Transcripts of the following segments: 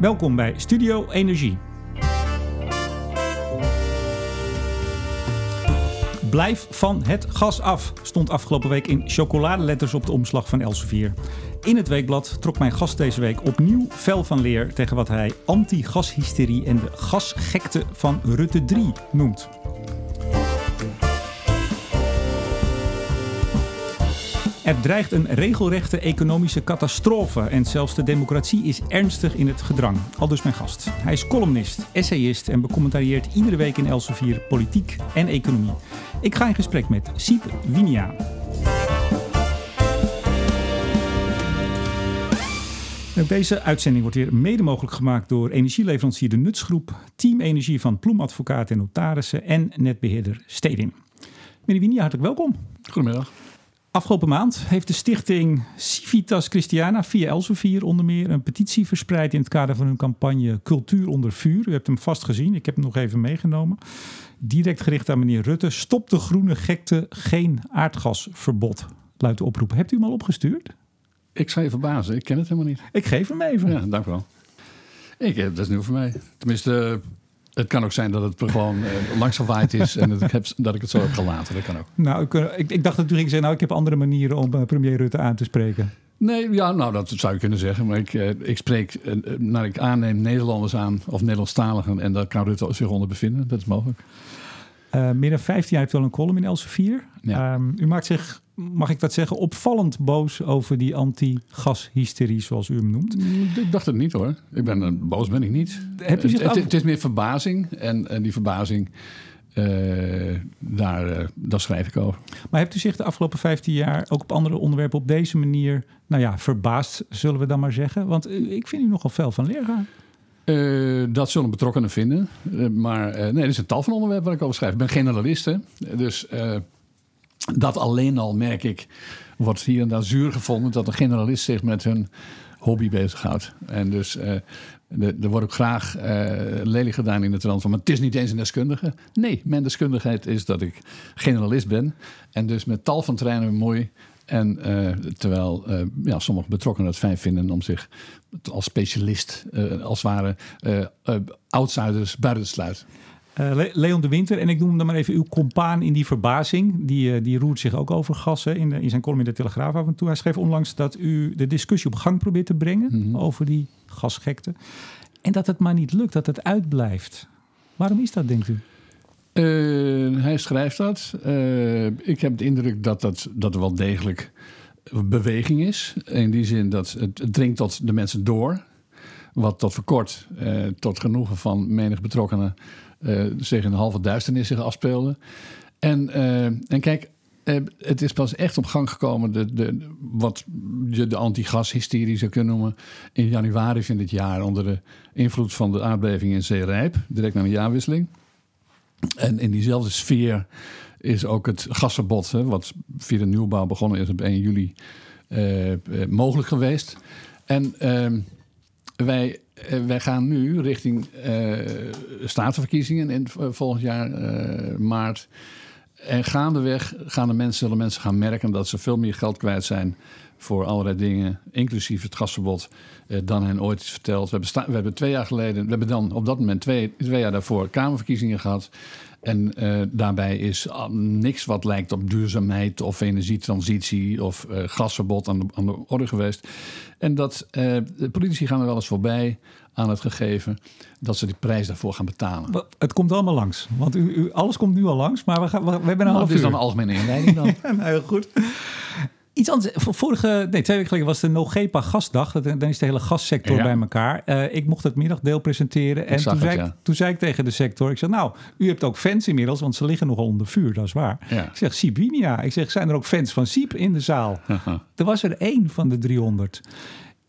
Welkom bij Studio Energie. Blijf van het gas af, stond afgelopen week in chocoladeletters op de omslag van Elsevier. In het weekblad trok mijn gast deze week opnieuw fel van leer tegen wat hij anti-gashysterie en de gasgekte van Rutte 3 noemt. Er dreigt een regelrechte economische catastrofe en zelfs de democratie is ernstig in het gedrang. Al dus mijn gast. Hij is columnist, essayist en becommentarieert iedere week in Elsevier politiek en economie. Ik ga in gesprek met Siep Winia. Deze uitzending wordt weer mede mogelijk gemaakt door energieleverancier De Nutsgroep, Team Energie van Ploemadvocaat en Notarissen en netbeheerder Stedin. Meneer Winia, hartelijk welkom. Goedemiddag. Afgelopen maand heeft de stichting Civitas Christiana via Elsevier onder meer een petitie verspreid in het kader van hun campagne Cultuur onder vuur. U hebt hem vast gezien, ik heb hem nog even meegenomen. Direct gericht aan meneer Rutte. Stop de groene gekte, geen aardgasverbod, luidt de oproep. Hebt u hem al opgestuurd? Ik zou je verbazen, ik ken het helemaal niet. Ik geef hem even. Ja, dank u wel. Ik, dat is nieuw voor mij. Tenminste, het kan ook zijn dat het gewoon uh, langs gewaaid is en dat ik, heb, dat ik het zo heb gelaten. Dat kan ook. Nou, ik, ik, ik dacht dat u ging zeggen, nou, ik heb andere manieren om uh, premier Rutte aan te spreken. Nee, ja, nou, dat zou je kunnen zeggen. Maar ik, ik spreek, naar ik aanneem, Nederlanders aan of Nederlandstaligen. En daar kan Rutte zich onder bevinden. Dat is mogelijk. Meer dan 15 jaar heeft al een column in Elsevier. Ja. Um, u maakt zich mag ik dat zeggen, opvallend boos over die anti-gashysterie, zoals u hem noemt? Ik dacht het niet hoor. Ik ben, boos ben ik niet. U zich het, het, is meer verbazing. En, en die verbazing, uh, daar, uh, daar schrijf ik over. Maar hebt u zich de afgelopen 15 jaar ook op andere onderwerpen op deze manier, nou ja, verbaasd, zullen we dan maar zeggen? Want ik vind u nogal fel van leer gaan. Uh, dat zullen betrokkenen vinden. maar nee, er is een tal van onderwerpen waar ik over schrijf. Ik ben generalist, hè? dus dat alleen al, merk ik, wordt hier en daar zuur gevonden dat een generalist zich met hun hobby bezighoudt. En dus uh, er wordt ook graag uh, lelijk gedaan in het trant van, maar het is niet eens een deskundige. Nee, mijn deskundigheid is dat ik generalist ben en dus met tal van terreinen mooi. En uh, terwijl ja, sommige betrokkenen het fijn vinden om zich als specialist, als het ware, outsiders buiten te sluiten. Uh, Leon de Winter, en ik noem hem dan maar even uw compaan in die verbazing. Die, uh, die roert zich ook over gassen in, de, in zijn column in de Telegraaf af en toe. Hij schreef onlangs dat u de discussie op gang probeert te brengen mm -hmm. over die gasgekte. En dat het maar niet lukt, dat het uitblijft. Waarom is dat, denkt u? Uh, hij schrijft dat. ik heb de indruk dat, dat, dat er wel degelijk beweging is. In die zin dat het, dringt tot de mensen door. Wat tot verkort, tot genoegen van menig betrokkenen uh, zich een halve duisternis zich afspeelde. En, uh, en kijk, uh, het is pas echt op gang gekomen, de, de, wat je de anti-gas-hysterie zou kunnen noemen, in januari van dit jaar, onder de invloed van de aardbeving in Zeerijp, direct na de jaarwisseling. En in diezelfde sfeer is ook het gasverbod, hè, wat via de nieuwbouw begonnen is op 1 juli, mogelijk geweest. En ehm, wij uh, wij gaan nu richting statenverkiezingen in volgend jaar maart. En gaandeweg gaan de mensen, zullen mensen gaan merken dat ze veel meer geld kwijt zijn voor allerlei dingen, inclusief het gasverbod, dan hen ooit is verteld. We hebben, we hebben twee jaar geleden, we hebben dan op dat moment twee, twee jaar daarvoor Kamerverkiezingen gehad. En uh, daarbij is niks wat lijkt op duurzaamheid of energietransitie of uh, gasverbod aan de, aan de, orde geweest. En dat de politici gaan er wel eens voorbij aan het gegeven dat ze de prijs daarvoor gaan betalen. Het komt allemaal langs, want u, u alles komt nu al langs, maar we, gaan, we, we hebben een nou, half uur. is dan een algemene inleiding dan. ja, nou, heel goed. Iets anders. Vorige, nee, twee weken geleden was de Nogepa gasdag. Dan is de hele gassector ja. bij elkaar. Uh, ik mocht het middagdeel presenteren. En toen, het, zei ja. ik, toen zei ik tegen de sector: Ik zeg, nou, u hebt ook fans inmiddels, want ze liggen nogal onder vuur, dat is waar. Ja. Ik zeg, Sibinia. Ik zeg, zijn er ook fans van Siep in de zaal? Er was er één van de 300.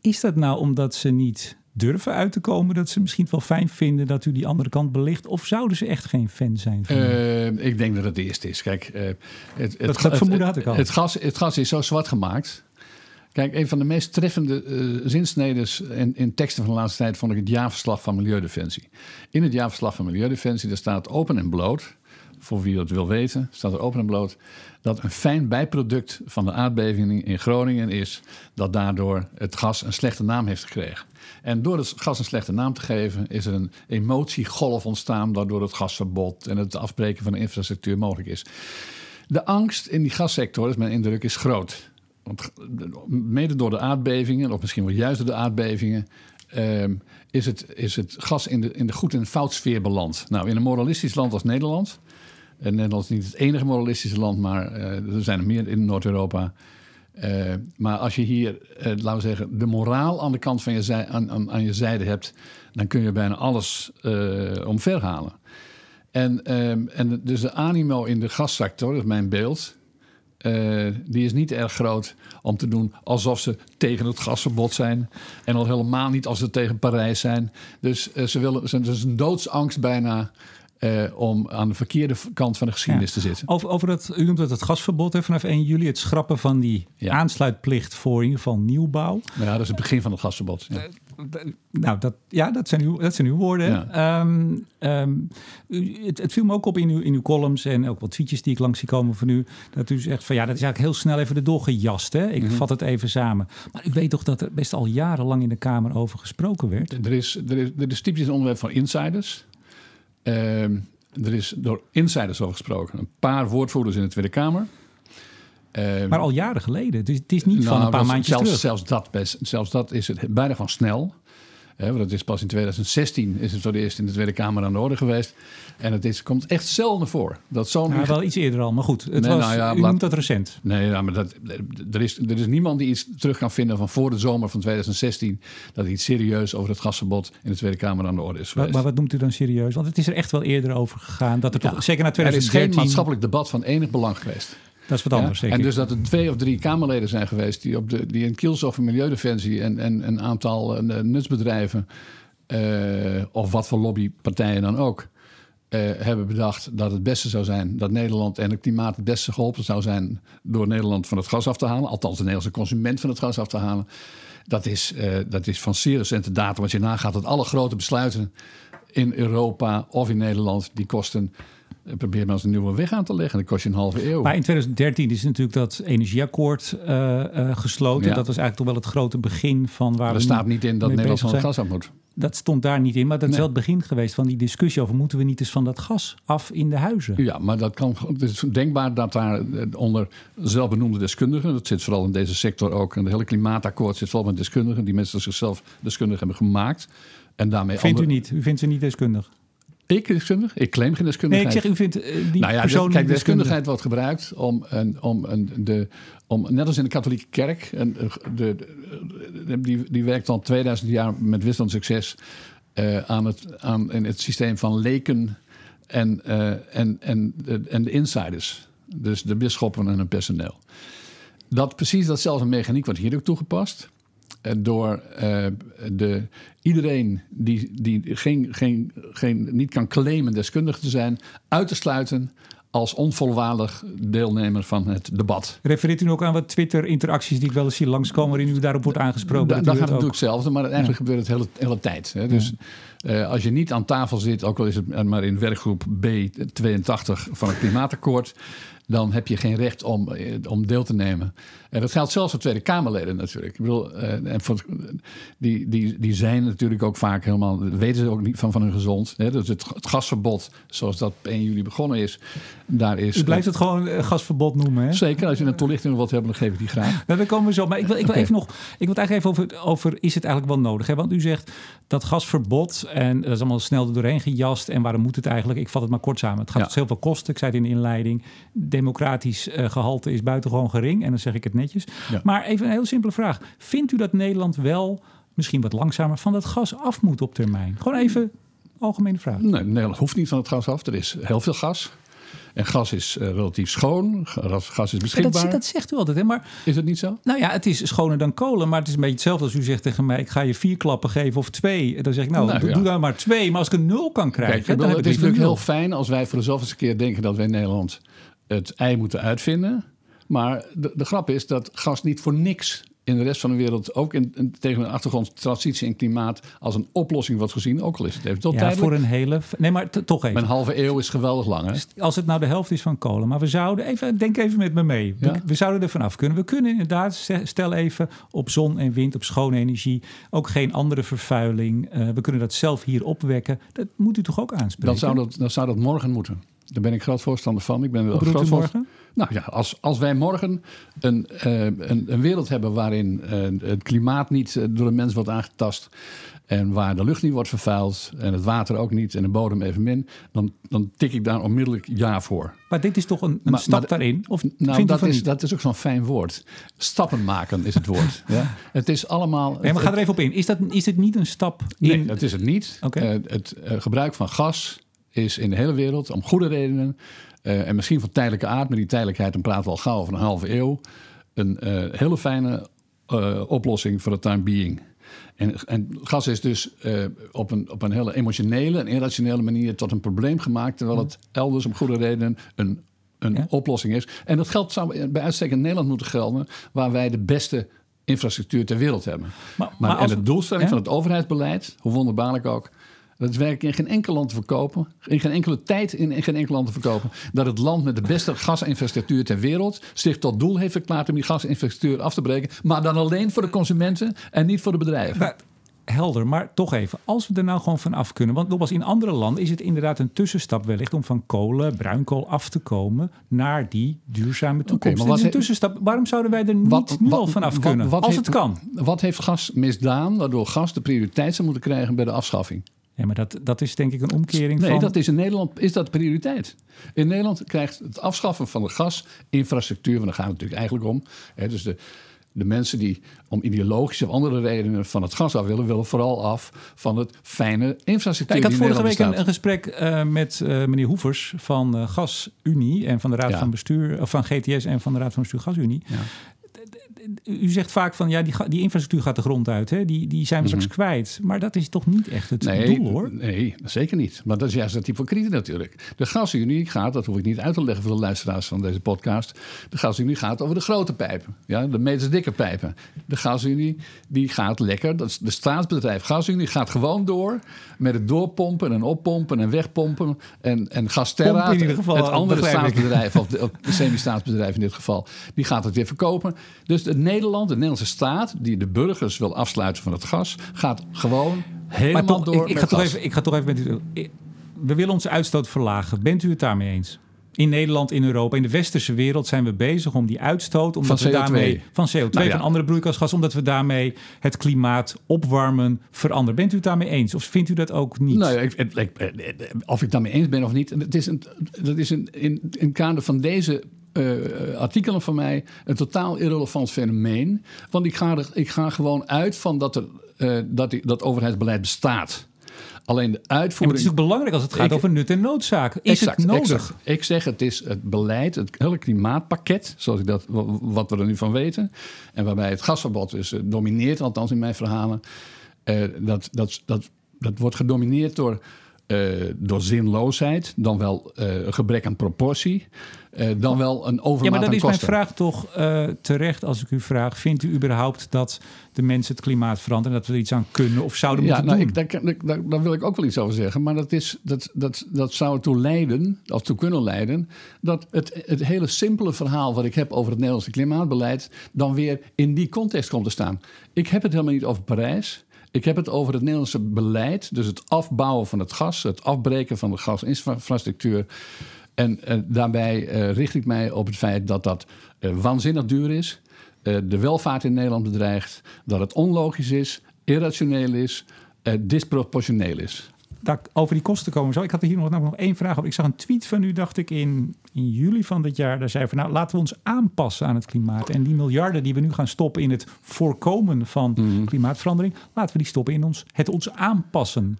Is dat nou omdat ze niet durven uit te komen dat ze misschien wel fijn vinden dat u die andere kant belicht? Of zouden ze echt geen fan zijn? Van uh, ik denk dat het de eerste is. Kijk, uh, het, dat het, vermoeden had ik al. Het gas, het gas is zo zwart gemaakt. Kijk, een van de meest treffende uh, zinsneders in, in, teksten van de laatste tijd vond ik het jaarverslag van Milieudefensie. In het jaarverslag van Milieudefensie daar staat open en bloot voor wie dat wil weten, staat er open en bloot, dat een fijn bijproduct van de aardbeving in Groningen is dat daardoor het gas een slechte naam heeft gekregen. En door het gas een slechte naam te geven, is er een emotiegolf ontstaan, waardoor het gasverbod en het afbreken van de infrastructuur mogelijk is. De angst in die gassector, is mijn indruk, is groot. Want mede door de aardbevingen, of misschien wel juist door de aardbevingen, ehm, is, het, is het gas in de, in de goed- en foutsfeer beland. Nou, in een moralistisch land als Nederland, en Nederland is niet het enige moralistische land, maar uh, er zijn er meer in Noord-Europa. Uh, maar als je hier, uh, laten we zeggen, de moraal aan de kant van je aan, aan, aan, je zijde hebt, dan kun je bijna alles omverhalen. En, ehm, en dus de animo in de gassector, dat is mijn beeld, uh, die is niet erg groot om te doen alsof ze tegen het gasverbod zijn. En al helemaal niet als ze tegen Parijs zijn. Dus uh, ze willen, ze, is een doodsangst bijna uh, om aan de verkeerde kant van de geschiedenis ja. te zitten. Over, over dat, u noemt het het gasverbod hè, vanaf 1 juli, het schrappen van die ja. aansluitplicht voor in ieder geval nieuwbouw. Ja, dat is het begin van het gasverbod. Ja. Uh, nou, dat, ja, dat zijn uw, dat zijn uw woorden. Um, um, u, het, het, viel me ook op in uw, in uw columns en ook wat tweetjes die ik langs zie komen van u. Dat u zegt van ja, dat is eigenlijk heel snel even de doorgejast. Hè? Ik mm -hmm. vat het even samen. Maar u weet toch dat er best al jarenlang in de Kamer over gesproken werd? Er is, er is, er is typisch een onderwerp van insiders. Uh, er is door insiders over gesproken. Een paar woordvoerders in de Tweede Kamer. Uh, maar al jaren geleden. Dus het is niet nou, van een paar maandjes zelfs, terug. Zelfs dat, best, zelfs dat is het bijna van snel. He, want het is pas in 2016 is het voor de eerst in de Tweede Kamer aan de orde geweest. En het is, komt echt zelden voor. Dat zo'n nou, wel iets eerder al, maar goed. Het nee, was, nou ja, u noemt dat recent. Nee, ja, maar dat, er, is, er is niemand die iets terug kan vinden van voor de zomer van 2016... dat iets serieus over het gasverbod in de Tweede Kamer aan de orde is geweest. Maar, maar wat noemt u dan serieus? Want het is er echt wel eerder over gegaan. Dat er ja, toch, zeker na 2013... Er is geen maatschappelijk debat van enig belang geweest. Dat is wat anders, ja? En dus dat er twee of drie Kamerleden zijn geweest... die, op de, die in Kielsof en Milieudefensie en, en een aantal uh, nutsbedrijven... Uh, of wat voor lobbypartijen dan ook... Uh, hebben bedacht dat het beste zou zijn... dat Nederland en het klimaat het beste geholpen zou zijn... door Nederland van het gas af te halen. Althans, de Nederlandse consument van het gas af te halen. Dat is, uh, dat is van zeer recente data. Als je nagaat dat alle grote besluiten in Europa of in Nederland... die kosten probeer maar eens een nieuwe weg aan te leggen. Dat kost je een halve eeuw. Maar in 2013 is natuurlijk dat energieakkoord uh, uh, gesloten. Ja. Dat was eigenlijk toch wel het grote begin van waar. Er staat niet in dat Nederland van het gas af moet. Dat stond daar niet in, maar dat is wel het begin geweest van die discussie over moeten we niet eens van dat gas af in de huizen. Ja, maar dat kan. Het is denkbaar dat daar onder zelfbenoemde deskundigen, dat zit vooral in deze sector ook, en het hele klimaatakkoord zit vol met deskundigen, die mensen zichzelf deskundig hebben gemaakt. En daarmee vindt andere... u niet? U vindt ze niet deskundig? Ik deskundig? Ik claim geen deskundigheid. Nee, ik zeg, u vindt uh, die nou ja, persoon Kijk, deskundigheid wordt gebruikt om, een, om, een, de, om, net als in de katholieke kerk, en de, de, die, die werkt al 2000 jaar met wisselend succes uh, aan, het, aan in het systeem van leken en, uh, en, en, de, en de insiders. Dus de bisschoppen en hun personeel. Dat precies datzelfde mechaniek wordt hier ook toegepast door uh, de, iedereen die, die geen, geen, geen, niet kan claimen deskundig te zijn, uit te sluiten als onvolwaardig deelnemer van het debat. Refereert u ook aan wat Twitter-interacties die ik wel eens zie langskomen... waarin u daarop wordt aangesproken? Da, dan gaat het natuurlijk hetzelfde, maar eigenlijk ja. gebeurt het de hele, hele tijd. Hè? Dus ja. uh, als je niet aan tafel zit, ook al is het maar in werkgroep B82 van het klimaatakkoord... dan heb je geen recht om, om deel te nemen. En dat geldt zelfs voor Tweede Kamerleden natuurlijk. Ik bedoel, uh, en voor, die, die, die zijn natuurlijk ook vaak helemaal... weten ze ook niet van, van hun gezond. Hè? Dus het, het gasverbod, zoals dat op 1 juli begonnen is... daar is... U blijft het gewoon uh, gasverbod noemen, hè? Zeker, als je een toelichting wilt hebben, dan geef ik die graag. Nou, dan komen we zo. Maar ik wil, ik wil okay. even nog... Ik wil het eigenlijk even over, over... is het eigenlijk wel nodig? Hè? Want u zegt dat gasverbod... en dat is allemaal snel er doorheen gejast... en waarom moet het eigenlijk? Ik vat het maar kort samen. Het gaat ja. heel veel kosten. Ik zei het in de inleiding. Democratisch uh, gehalte is buitengewoon gering. En dan zeg ik het netjes. Ja. Maar even een heel simpele vraag. Vindt u dat Nederland wel, misschien wat langzamer, van dat gas af moet op termijn? Gewoon even algemene vraag. Nee, Nederland hoeft niet van het gas af. Er is heel veel gas. En gas is uh, relatief schoon. Gas is beschikbaar. Dat, dat, zegt u altijd, hè? Maar, is het niet zo? Nou ja, het is schoner dan kolen. Maar het is een beetje hetzelfde als u zegt tegen mij... ik ga je vier klappen geven of twee. En dan zeg ik, nou, nou doe, ja. doe dan maar twee. Maar als ik een nul kan krijgen... Kijk, dan het is natuurlijk heel fijn als wij voor de zoveelste keer denken... dat wij in Nederland het ei moeten uitvinden... Maar de, de grap is dat gas niet voor niks in de rest van de wereld, ook in, tegen een achtergrond transitie en klimaat, als een oplossing wordt gezien. Ook al is het even tot ja, voor een hele. Nee, maar toch even. Een halve eeuw is geweldig lang. Hè? Als het nou de helft is van kolen, maar we zouden even, denk even met me mee. We, zouden er vanaf kunnen. We kunnen inderdaad, stel even op zon en wind, op schone energie, ook geen andere vervuiling. Uh, we kunnen dat zelf hier opwekken. Dat moet u toch ook aanspreken? Dan zou dat, dan zou dat morgen moeten. Daar ben ik groot voorstander van. Ik ben wel groot morgen? Nou ja, als, als wij morgen een, uh, een, een, wereld hebben waarin uh, het klimaat niet uh, door de mens wordt aangetast. En waar de lucht niet wordt vervuild. En het water ook niet. En de bodem evenmin. Dan, dan tik ik daar onmiddellijk ja voor. Maar dit is toch een, een stap daarin? Of nou, dat is, dat is ook zo'n fijn woord. Stappen maken is het woord. ja? Het is allemaal. Nee, maar ga er even op in. Is, dat, is dit niet een stap in? Nee, dat is het niet. Okay. het gebruik van gas is in de hele wereld om goede redenen. Uh, en misschien van tijdelijke aard, maar die tijdelijkheid, dan praten we al gauw over een halve eeuw. Een uh, hele fijne uh, oplossing voor de time being. En, en, gas is dus op, een, op een hele emotionele en irrationele manier tot een probleem gemaakt, terwijl het elders om goede redenen een, een ja. oplossing is. En dat geldt zou bij uitstek in Nederland moeten gelden, waar wij de beste infrastructuur ter wereld hebben. Maar, maar, maar als, en de doelstelling ja? van het overheidsbeleid, hoe wonderbaarlijk ook, dat is werkelijk in geen enkel land te verkopen. In geen enkele tijd in, geen enkel land te verkopen. Dat het land met de beste gasinfrastructuur ter wereld zich tot doel heeft verklaard om die gasinfrastructuur af te breken. Maar dan alleen voor de consumenten en niet voor de bedrijven. helder, maar toch even. Als we er nou gewoon van af kunnen. Want nogmaals, in andere landen is het inderdaad een tussenstap wellicht om van kolen, bruinkool af te komen naar die duurzame toekomst. Okay, maar wat een tussenstap. Waarom zouden wij er niet wat, nu al van af kunnen? Wat, als het kan. Wat heeft gas misdaan waardoor gas de prioriteit zou moeten krijgen bij de afschaffing? Ja, maar dat, dat is denk ik een omkering nee, van... Nee, dat is in Nederland is dat prioriteit. In Nederland krijgt het afschaffen van de gasinfrastructuur... want daar gaat het natuurlijk eigenlijk om. Hè, dus de, de mensen die om ideologische of andere redenen van het gas af willen... willen vooral af van het fijne infrastructuur Ik had vorige week een, een, gesprek uh, met uh, meneer Hoevers van uh, GasUnie... en van de Raad ja. van Bestuur, of van GTS en van de Raad van Bestuur GasUnie... Ja u zegt vaak van ja, die, die infrastructuur gaat de grond uit. Hè? Die, die zijn we straks mhm. kwijt. Maar dat is toch niet echt het doel hoor? Nee, zeker niet. Maar dat is juist het hypocriete natuurlijk. De gasunie gaat, dat hoef ik niet uit te leggen voor de luisteraars van deze podcast. De gasunie gaat over de grote pijpen. Ja, de meters dikke pijpen. De gasunie die gaat lekker. Dat is de staatsbedrijf gasunie gaat gewoon door met het doorpompen en oppompen en wegpompen. En, en Gasterra, in ieder geval, het andere staatsbedrijf, of de, semi-staatsbedrijf in dit geval, die gaat het weer verkopen. Dus Nederland, de Nederlandse staat, die de burgers wil afsluiten van het gas, gaat gewoon helemaal toch, door. Ik, ik ga toch even, ik ga toch even met u. We willen onze uitstoot verlagen. Bent u het daarmee eens? in Nederland, in Europa, in de westerse wereld zijn we bezig om die uitstoot omdat van CO2. we daarmee van CO2 nou van andere broeikasgas, omdat we daarmee het klimaat opwarmen veranderen. Bent u het daarmee eens of vindt u dat ook niet? Nou ja, ik, ik, of ik daarmee eens ben of niet, het is een, dat is een, in, in kader van deze uh, artikelen van mij een totaal irrelevant fenomeen. Want ik ga, er, ik ga gewoon uit van dat, er, uh, dat, die, dat overheidsbeleid bestaat. Alleen de uitvoering. Ja, het is ook belangrijk als het gaat over nut en noodzaak. Is exact, het nodig? Exact. Ik zeg het is het beleid, het hele klimaatpakket, zoals ik dat, wat we er nu van weten. En waarbij het gasverbod dus domineert, althans in mijn verhalen. Uh, dat, dat, dat, dat wordt gedomineerd door uh, door zinloosheid, dan wel uh, gebrek aan proportie, uh, dan wel een overmaat Ja, maar dan is mijn vraag toch terecht als ik u vraag... vindt u überhaupt dat de mensen het klimaat veranderen... en dat we er iets aan kunnen of zouden ja, moeten nou, doen? Ik, daar, daar, wil ik ook wel iets over zeggen. Maar dat, is, dat, dat, dat zou ertoe leiden, of toe kunnen leiden... dat het, het hele simpele verhaal wat ik heb over het Nederlandse klimaatbeleid... dan weer in die context komt te staan. Ik heb het helemaal niet over Parijs... Ik heb het over het Nederlandse beleid, dus het afbouwen van het gas, het afbreken van de gasinfrastructuur. En uh, daarbij uh, richt ik mij op het feit dat dat uh, waanzinnig duur is, de welvaart in Nederland bedreigt, dat het onlogisch is, irrationeel is, disproportioneel is daar, over die kosten komen zo. Ik had er hier nog, nog één vraag op. Ik zag een tweet van u, dacht ik, in, in juli van dit jaar. Daar zei van, nou, laten we ons aanpassen aan het klimaat. En die miljarden die we nu gaan stoppen in het voorkomen van mhm. klimaatverandering... laten we die stoppen in ons, het ons aanpassen.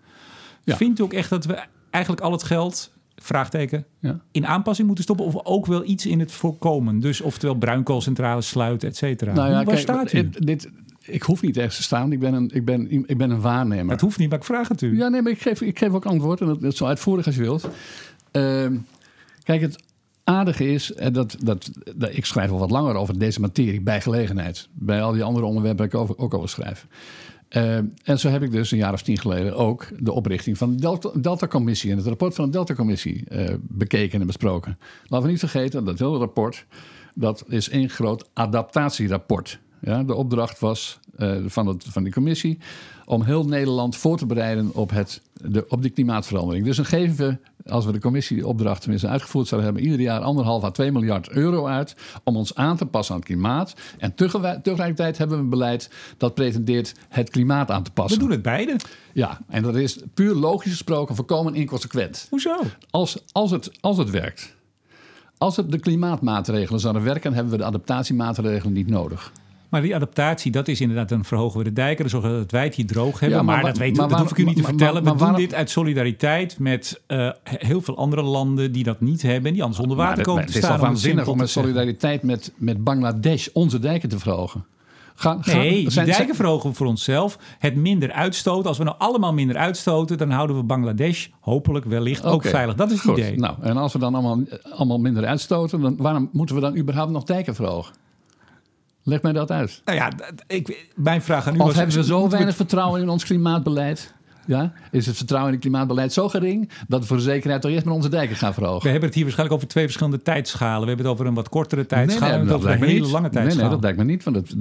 Vindt u ook echt dat we eigenlijk al het geld vraagteken, ja. in aanpassing moeten stoppen... of ook wel iets in het voorkomen? Dus oftewel bruinkoolcentrales sluiten, et cetera. Nou ja, Waar staat u? Dit, ik hoef niet ergens te staan. Ik ben een, ik ben, ik ben een waarnemer. Het hoeft niet, maar ik vraag het u. Ja, nee, maar ik geef, ik geef ook antwoord. En dat, is zo uitvoerig als je wilt. Uh, kijk, het, aardige is, en dat, dat, dat, ik schrijf al wat langer over deze materie bij gelegenheid. Bij al die andere onderwerpen ik over, ook over schrijf. Uh, en zo heb ik dus een jaar of tien geleden ook de oprichting van de Delta-commissie en het rapport van de Delta-commissie uh, bekeken en besproken. Laten we niet vergeten, dat hele rapport dat is één groot adaptatierapport. Ja, de opdracht was uh, van, het, van die commissie om heel Nederland voor te bereiden op, het, de, op de klimaatverandering. Dus dan geven we, als we de commissieopdracht tenminste uitgevoerd zouden hebben, ieder jaar anderhalf à 2 miljard euro uit om ons aan te passen aan het klimaat. En tegelijkertijd hebben we een beleid dat pretendeert het klimaat aan te passen. We doen het beide. Ja, en dat is puur logisch gesproken volkomen inconsequent. Hoezo? Als, als, het, als het werkt. Als het de klimaatmaatregelen zouden werken, hebben we de adaptatiemaatregelen niet nodig. Maar die adaptatie, dat is inderdaad, dan verhogen we de dijken, dan zorgen we dat het wijdje droog hebben. maar, dat, weet, dat hoef ik u niet te vertellen. we doen dit uit solidariteit met uh, heel veel andere landen die dat niet hebben en die anders onder water komen te staan. Het is toch waanzinnig om met solidariteit met, met Bangladesh onze dijken te verhogen. Gaan, gaan, nee, die dijken verhogen we voor onszelf. Het minder uitstoten. Als we nou allemaal minder uitstoten, dan houden we Bangladesh hopelijk wellicht ook veilig. Dat is het idee. Nou, en als we dan allemaal, allemaal minder uitstoten, dan waarom moeten we dan überhaupt nog dijken verhogen? Leg mij dat uit. Nou ja, ik, mijn vraag aan u of was... hebben we zo weinig vertrouwen in ons klimaatbeleid? Ja? Is het vertrouwen in het klimaatbeleid zo gering dat we voor de zekerheid toch eerst met onze dijken gaan verhogen? We hebben het hier waarschijnlijk over twee verschillende tijdschalen. We hebben het over een wat kortere tijdschaal nee, nee, en over een hele lange tijdschaal. Nee, nee, dat lijkt me niet. Want het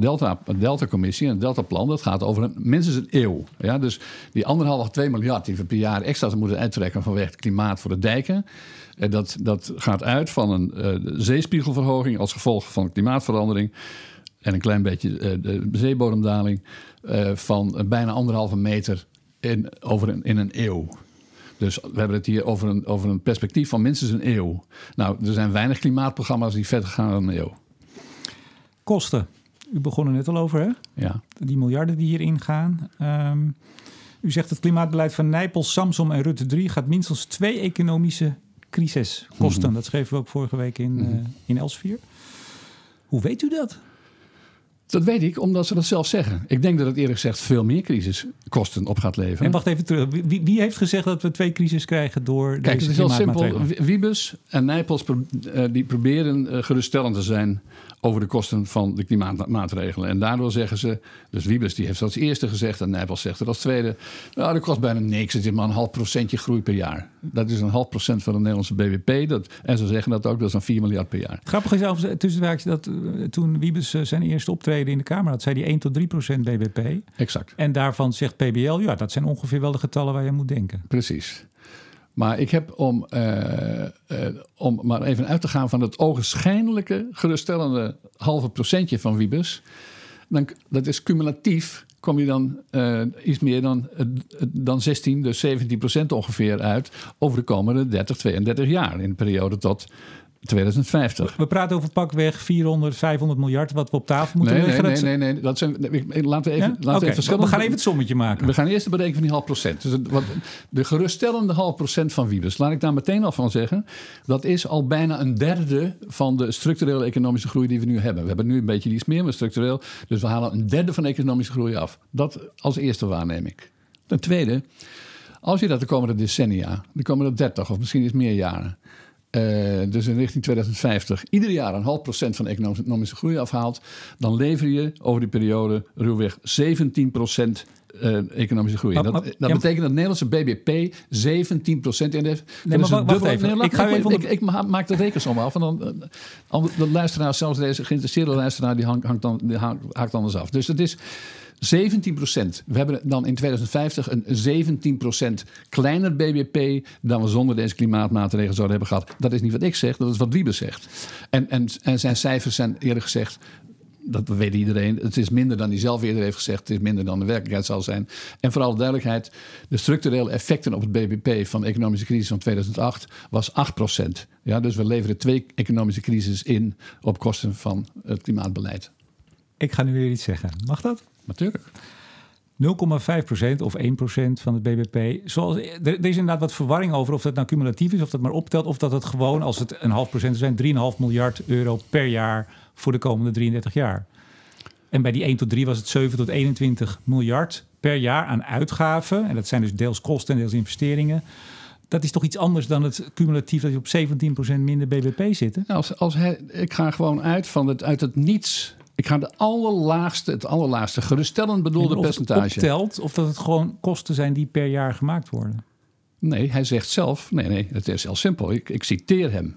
Delta-commissie Delta en het Delta-plan, dat gaat over een, minstens een eeuw. Ja? Dus die anderhalf, twee miljard die we per jaar extra moeten uittrekken vanwege het klimaat voor de dijken. Eh, dat, dat gaat uit van een uh, zeespiegelverhoging als gevolg van klimaatverandering en een klein beetje uh, de zeebodemdaling uh, van bijna anderhalve meter in, over een, in een eeuw. Dus we hebben het hier over een, over een perspectief van minstens een eeuw. Nou, er zijn weinig klimaatprogramma's die verder gaan dan een eeuw. Kosten. U begon er net al over, hè? Ja. Die miljarden die hierin gaan. Um, u zegt het klimaatbeleid van Nijpels, Samsom en Rutte 3 gaat minstens twee economische crisis kosten. Mhm. Dat schreven we ook vorige week in, mm uh, in Elsevier. Hoe weet u dat? Dat weet ik, omdat ze dat zelf zeggen. Ik denk dat het eerlijk gezegd veel meer crisiskosten op gaat leveren. En wacht even terug. Wie, wie heeft gezegd dat we twee crisis krijgen door Kijk, deze het is heel simpel. Wiebes en Nijpels eh, die proberen eh, geruststellend te zijn over de kosten van de klimaatmaatregelen. En daardoor zeggen ze, dus Wiebes die heeft dat als eerste gezegd en Nijpels zegt het als tweede. Nou, dat kost bijna niks. Het is maar een half procentje groei per jaar. Dat is een half procent van de Nederlandse BBP. Dat, en ze zeggen dat ook, dat is dan 4 miljard per jaar. Grappig is zelfs tussenwerkje dat uh, toen Wiebes zijn eerste optreden in de Kamer had, zei hij 1 tot 3 procent BBP. Exact. En daarvan zegt PBL, ja, dat zijn ongeveer wel de getallen waar je moet denken. Precies. Maar ik heb om, uh, uh, om maar even uit te gaan van het ogenschijnlijke geruststellende halve procentje van Wiebes. Dan, dat is cumulatief, kom je dan uh, iets meer dan, dan 16, dus 17 procent ongeveer uit over de komende 30, 32 jaar. In de periode tot 2050. We praten over pakweg 400, 500 miljard wat we op tafel moeten nee, leggen. Nee, nee, nee, nee. Dat zijn, laten we even, ja? laten even We gaan even het sommetje maken. We gaan eerst de berekening van die half procent. Dus wat, de geruststellende half procent van Wiebes, laat ik daar meteen al van zeggen. Dat is al bijna een derde van de structurele economische groei die we nu hebben. We hebben nu een beetje iets meer, maar structureel. Dus we halen een derde van de economische groei af. Dat als eerste waarneming. Ten tweede, als je dat de komende decennia, de komende 30 of misschien iets meer jaren uh, dus in richting 2050 ieder jaar een half procent van de economische groei afhaalt, dan lever je over die periode ruwweg 17 procent uh, economische groei. Maar, dat, dat betekent dat Nederlandse BBP 17 procent in heeft. Nee, maar wacht, even. ik, ga even ik, ik, maak de rekensom af. En dan, uh, de luisteraar, zelfs deze geïnteresseerde luisteraar, die hangt, hangt dan, die haakt anders af. Dus het is 17 procent. We hebben dan in 2050 een 17 procent kleiner BBP dan we zonder deze klimaatmaatregelen zouden hebben gehad. Dat is niet wat ik zeg, dat is wat Wiebe zegt. En, en, en zijn cijfers zijn eerlijk gezegd dat weet iedereen. Het is minder dan hij zelf eerder heeft gezegd. Het is minder dan de werkelijkheid zal zijn. En vooral duidelijkheid, de structurele effecten op het BBP van de economische crisis van 2008 was 8% Ja, dus we leveren twee economische crises in op kosten van het klimaatbeleid. Ik ga nu weer iets zeggen. Mag dat? Natuurlijk. 0,5% of 1% van het BBP. Zoals, er, is inderdaad wat verwarring over of dat nou cumulatief is, of dat maar optelt, of dat het gewoon, als het een half procent zijn, 3,5 miljard euro per jaar voor de komende 33 jaar. En bij die 1 tot 3 was het 7 tot 21 miljard per jaar aan uitgaven. En dat zijn dus deels kosten en deels investeringen. dat is toch iets anders dan het cumulatief dat je op 17% minder BBP zit? Als, als hij, ik ga gewoon uit van het, uit het niets. Ik ga de allerlaagste, het allerlaagste geruststellend bedoelde of percentage. Het optelt of dat het gewoon kosten zijn die per jaar gemaakt worden. Nee, hij zegt zelf, nee, nee, het is heel simpel. Ik, ik citeer hem.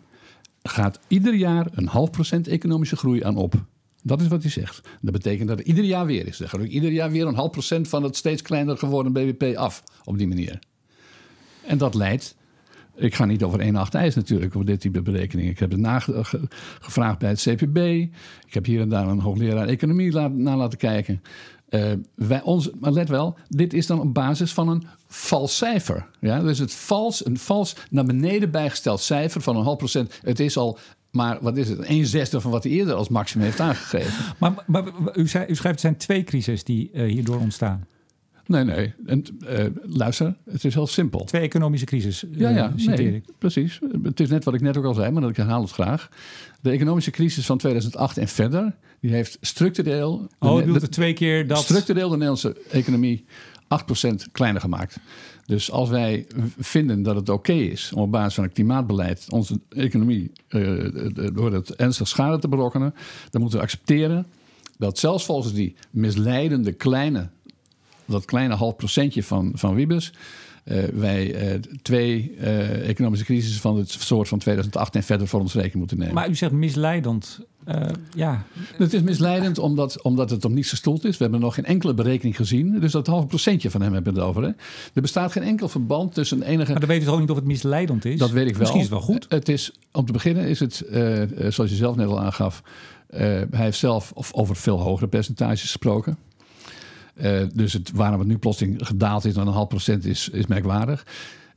Gaat ieder jaar een half procent economische groei aan op. Dat is wat hij zegt. Dat betekent dat het ieder jaar weer is. Dan gaat ook ieder jaar weer een half procent van het steeds kleiner geworden BBP af. Op die manier. En dat leidt. Ik ga niet over 1 8 ijs natuurlijk, over dit type berekeningen. Ik heb het nagevraagd bij het CPB. Ik heb hier en daar een hoogleraar economie naar laten kijken. Uh, wij, ons, maar let wel, dit is dan op basis van een vals cijfer. Ja? Dus het vals, een vals naar beneden bijgesteld cijfer van een half procent. Het is al maar wat is het? Een zesde van wat hij eerder als maximum heeft aangegeven. Maar, maar u, u schrijft, er zijn twee crises die uh, hierdoor ontstaan. Nee, nee. En, uh, luister, het is heel simpel. Twee economische crisis, uh, ja, ja, nee, ik. Precies. Het is net wat ik net ook al zei, maar ik herhaal het graag. De economische crisis van 2008 en verder, die heeft structureel... Oh, je bedoelt twee keer dat... Structureel de Nederlandse economie 8% kleiner gemaakt. Dus als wij vinden dat het oké is om op basis van het klimaatbeleid onze economie uh, door het ernstig schade te berokkenen, dan moeten we accepteren dat zelfs volgens die misleidende kleine, dat kleine half procentje van, van Wiebes, uh, wij uh, twee uh, economische crisis van het soort van 2008 en verder voor ons rekening moeten nemen. Maar u zegt misleidend. ja. Het is misleidend omdat, omdat het om niets gestoeld is. We hebben nog geen enkele berekening gezien. Dus dat halve procentje van hem hebben we het over. Hè? Er bestaat geen enkel verband tussen enige... Maar dan weet toch ook niet of het misleidend is? Dat weet ik wel. Misschien is het wel goed. Het is, om te beginnen is het, zoals je zelf net al aangaf... hij heeft zelf over veel hogere percentages gesproken. Uh, dus het, waarom het nu plotseling gedaald is naar een half procent is, is merkwaardig.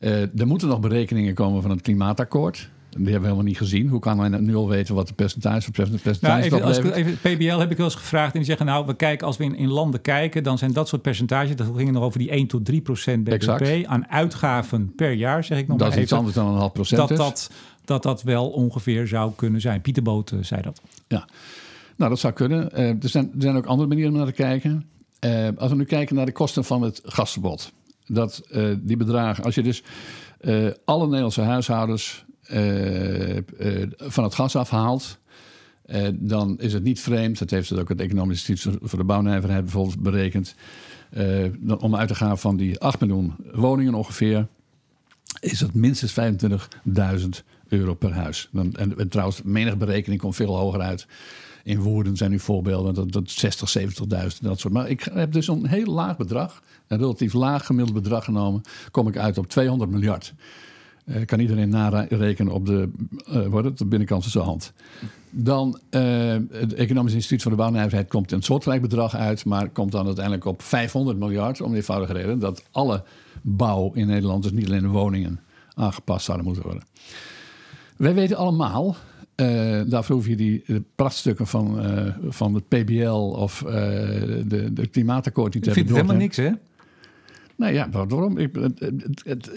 Uh, er moeten nog berekeningen komen van het klimaatakkoord. Die hebben we helemaal niet gezien. Hoe kan men nu al weten wat de percentage, percentage nou, even, als even, PBL heb ik wel eens gevraagd en die zeggen... nou, we kijken als we in, in landen kijken... dan zijn dat soort percentages... dat ging nog over die 1 tot 3 procent BBP... Exact. aan uitgaven per jaar, zeg ik nog dat maar is iets anders dan een half procent dat, dat, dat dat wel ongeveer zou kunnen zijn. Pieter Boot uh, zei dat. Ja, nou dat zou kunnen. er, zijn, er zijn ook andere manieren om naar te kijken... Uh, als we nu kijken naar de kosten van het gasverbod. Dat uh, die bedragen, als je dus uh, alle Nederlandse huishoudens van het gas afhaalt. dan is het niet vreemd, dat heeft het ook het Economisch Instituut voor de Bouwnijverheid bijvoorbeeld berekend. om uit te gaan van die 8 miljoen woningen ongeveer, is het minstens 25.000 euro per huis. Dan, en, en trouwens, menig berekening komt veel hoger uit. In Woerden zijn nu voorbeelden, dat, dat 60, 70.000, dat soort. Maar ik heb dus een heel laag bedrag, een relatief laag gemiddeld bedrag genomen, kom ik uit op 200 miljard. Uh, kan iedereen narekenen op de, uh, wordt het, de binnenkant van zijn hand. Dan uh, het Economisch Instituut voor de Bouwnijverheid komt een soortgelijk bedrag uit, maar komt dan uiteindelijk op 500 miljard, om de eenvoudige reden dat alle bouw in Nederland, dus niet alleen de woningen, aangepast zouden moeten worden. Wij weten allemaal uh, daarvoor hoef je die prachtstukken van, uh, van het PBL of de, de klimaatakkoord niet te hebben. Ik vind helemaal niks, hè? Nou ja, waarom? Ik, het, het, het,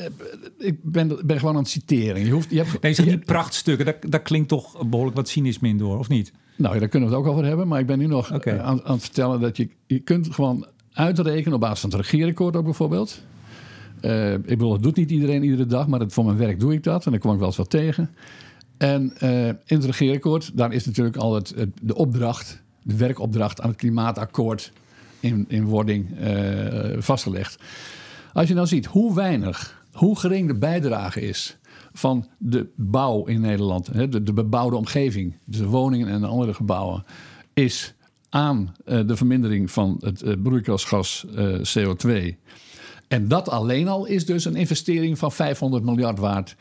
ik ben, ben gewoon aan het citeren. Je hoeft, je hebt, nee, die prachtstukken, dat, dat klinkt toch behoorlijk wat cynisme in door, of niet? Nou ja, daar kunnen we het ook over hebben. Maar ik ben nu nog okay. aan, aan, het vertellen dat je, je kunt gewoon uitrekenen op basis van het regeerakkoord ook bijvoorbeeld. ik bedoel, dat doet niet iedereen iedere dag, maar voor mijn werk doe ik dat. En dan kom ik wel eens wat tegen. En uh, in het regeerakkoord, daar is natuurlijk al het, de opdracht, de werkopdracht aan het klimaatakkoord in, in wording uh, vastgelegd. Als je nou ziet hoe weinig, hoe gering de bijdrage is van de bouw in Nederland, hè, de, de, bebouwde omgeving, dus de woningen en de andere gebouwen, is aan uh, de vermindering van het broeikasgas CO2. En dat alleen al is dus een investering van 500 miljard waard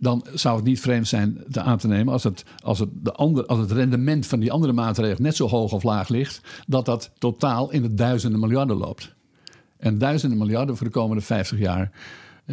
dan zou het niet vreemd zijn te aan te nemen als het, als het, de ander, als het rendement van die andere maatregelen net zo hoog of laag ligt, dat dat totaal in de duizenden miljarden loopt. En duizenden miljarden voor de komende 50 jaar.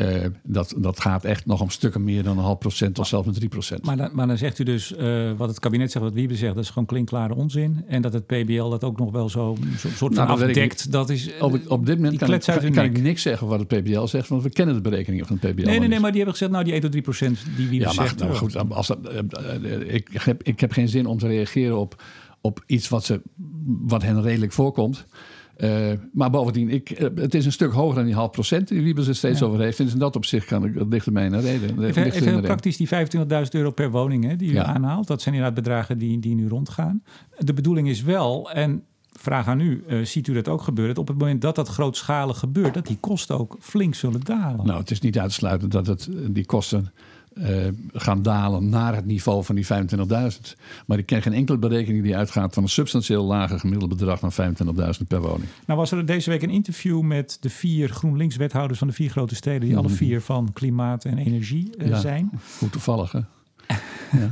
Uh, dat, dat gaat echt nog om stukken meer dan een half procent of zelfs met drie procent. Maar, dan, maar dan zegt u dus, uh, wat het kabinet zegt, wat Wiebe zegt, dat is gewoon klinkklare onzin. En dat het PBL dat ook nog wel zo, zo soort van nou, afdekt. Dat is, op, op dit moment kan, ik, kan, kan ik niks zeggen wat het PBL zegt, want we kennen de berekeningen van het PBL. Nee, nee, nee, maar die hebben gezegd, nou die 1 tot 3 procent die Wiebe ja, maar, zegt. Nou, goed, als dat, uh, ik, heb, ik heb geen zin om te reageren op, op iets wat, ze, wat hen redelijk voorkomt. Uh, maar bovendien, ik, het is een stuk hoger dan die half procent die Wiebes er steeds over heeft. En dus in dat opzicht kan ik, dat ligt mij een reden. Even, even heel praktisch, die 25.000 euro per woning hè, die u aanhaalt, dat zijn inderdaad bedragen die, die nu rondgaan. De bedoeling is wel, en vraag aan u, uh, ziet u dat ook gebeuren? Dat op het moment dat dat grootschalig gebeurt, dat die kosten ook flink zullen dalen. Nou, het is niet uit te sluiten dat het, die kosten uh, gaan dalen naar het niveau van die 25.000. Maar ik ken geen enkele berekening die uitgaat van een substantieel lager gemiddelde bedrag dan 25.000 per woning. Nou was er deze week een interview met de vier GroenLinks-wethouders van de vier grote steden, die alle mhm. vier van klimaat en energie uh, zijn. Hoe toevallig, hè? Ja.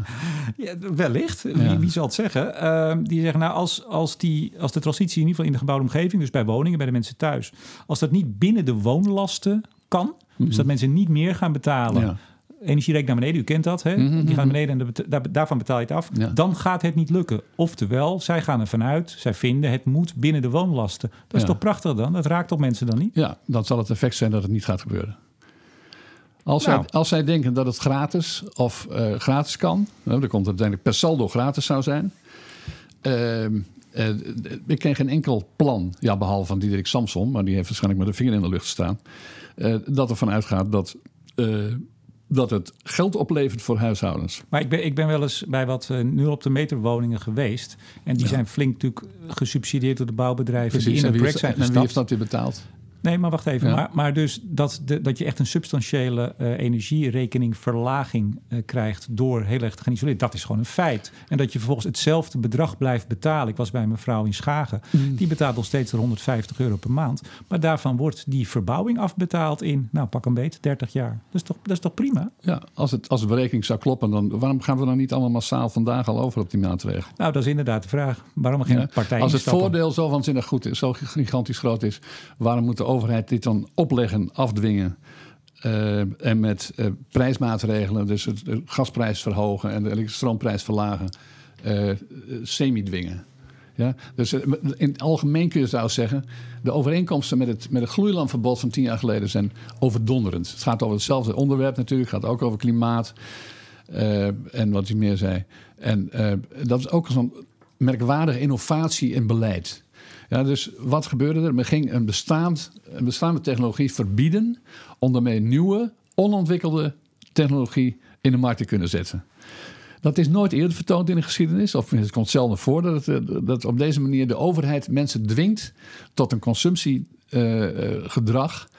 ja. wellicht, wie, wie, zal het zeggen? Uh, die zeggen, nou, als, als, die, als de transitie in ieder geval in de gebouwde omgeving, dus bij woningen, bij de mensen thuis, als dat niet binnen de woonlasten kan, dus mhm. dat mensen niet meer gaan betalen. Ja energierekening naar beneden, u kent dat. Hè? Mhm, die mhm. beneden en daarvan betaal je het af. Dan gaat het niet lukken. Oftewel, zij gaan ervan uit, zij vinden het moet binnen de woonlasten. Dat is toch prachtig dan? Dat raakt op mensen dan niet? Ja, dan zal het effect zijn dat het niet gaat gebeuren. Als, nou. zij, als zij denken dat het gratis of uh, gratis kan, nou, dan komt het uiteindelijk per saldo gratis zou zijn. Uh, uh, ik ken geen enkel plan, ja, behalve van Diederik Samson, maar die heeft waarschijnlijk met de vinger in de lucht staan, uh, dat ervan uitgaat dat dat het geld oplevert voor huishoudens. Maar ik ben, ik ben wel eens bij wat uh, nul op de meter woningen geweest. En die zijn flink natuurlijk gesubsidieerd door de bouwbedrijven Precies, die in het project zijn gestapt. En wie heeft dat weer betaald? Nee, maar wacht even. Maar, maar dus dat, de, dat je echt een substantiële uh, energierekeningverlaging uh, krijgt door heel erg te gaan isoleren, dat is gewoon een feit. En dat je vervolgens hetzelfde bedrag blijft betalen. Ik was bij mijn vrouw in Schagen. Mm. Die betaalt nog steeds 150 euro per maand. Maar daarvan wordt die verbouwing afbetaald in, nou pak een beet, 30 jaar. Dat is toch, dat is toch prima? Ja, als, het, als de berekening zou kloppen, dan waarom gaan we dan niet allemaal massaal vandaag al over op die maatregel? Nou, dat is inderdaad de vraag. Waarom geen ja, partij Als het voordeel zo waanzinnig goed is, zo gigantisch groot is, waarom moeten overheid dit dan opleggen, afdwingen. Uh, en met uh, prijsmaatregelen, dus het, de gasprijs verhogen en de stroomprijs verlagen, uh, semi-dwingen. Ja? Dus in het algemeen kun je zou zeggen, de overeenkomsten met het, met het gloeilampverbod van tien jaar geleden zijn overdonderend. Het gaat over hetzelfde onderwerp natuurlijk, het gaat ook over klimaat en wat u meer zei. En dat is ook zo'n merkwaardige innovatie in beleid. Ja, dus wat gebeurde er? Men ging een, bestaand, een bestaande technologie verbieden om daarmee nieuwe, onontwikkelde technologie in de markt te kunnen zetten. Dat is nooit eerder vertoond in de geschiedenis. Of het komt zelden voor dat, het, dat op deze manier de overheid mensen dwingt tot een consumptiegedrag. Uh,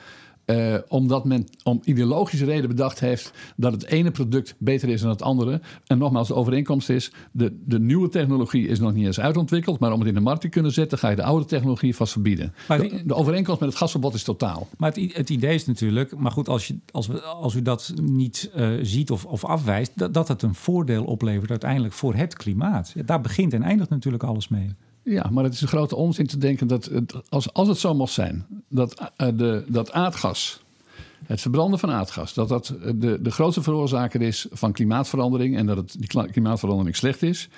omdat men om ideologische reden bedacht heeft dat het ene product beter is dan het andere. En nogmaals, de overeenkomst is: de, de nieuwe technologie is nog niet eens uitontwikkeld. Maar om het in de markt te kunnen zetten, ga je de oude technologie vast verbieden. Maar de, de overeenkomst met het gasverbod is totaal. Maar het, het, idee is natuurlijk, maar goed, als, je, als, we, als u dat niet uh, ziet of, of afwijst, dat, dat het een voordeel oplevert uiteindelijk voor het klimaat. Daar begint en eindigt natuurlijk alles mee. Ja, maar het is een grote onzin te denken dat het, als, als het zo mocht zijn, dat, uh, de, dat aardgas, het verbranden van aardgas, dat dat de, de grootste veroorzaker is van klimaatverandering en dat het, die klimaatverandering slecht is.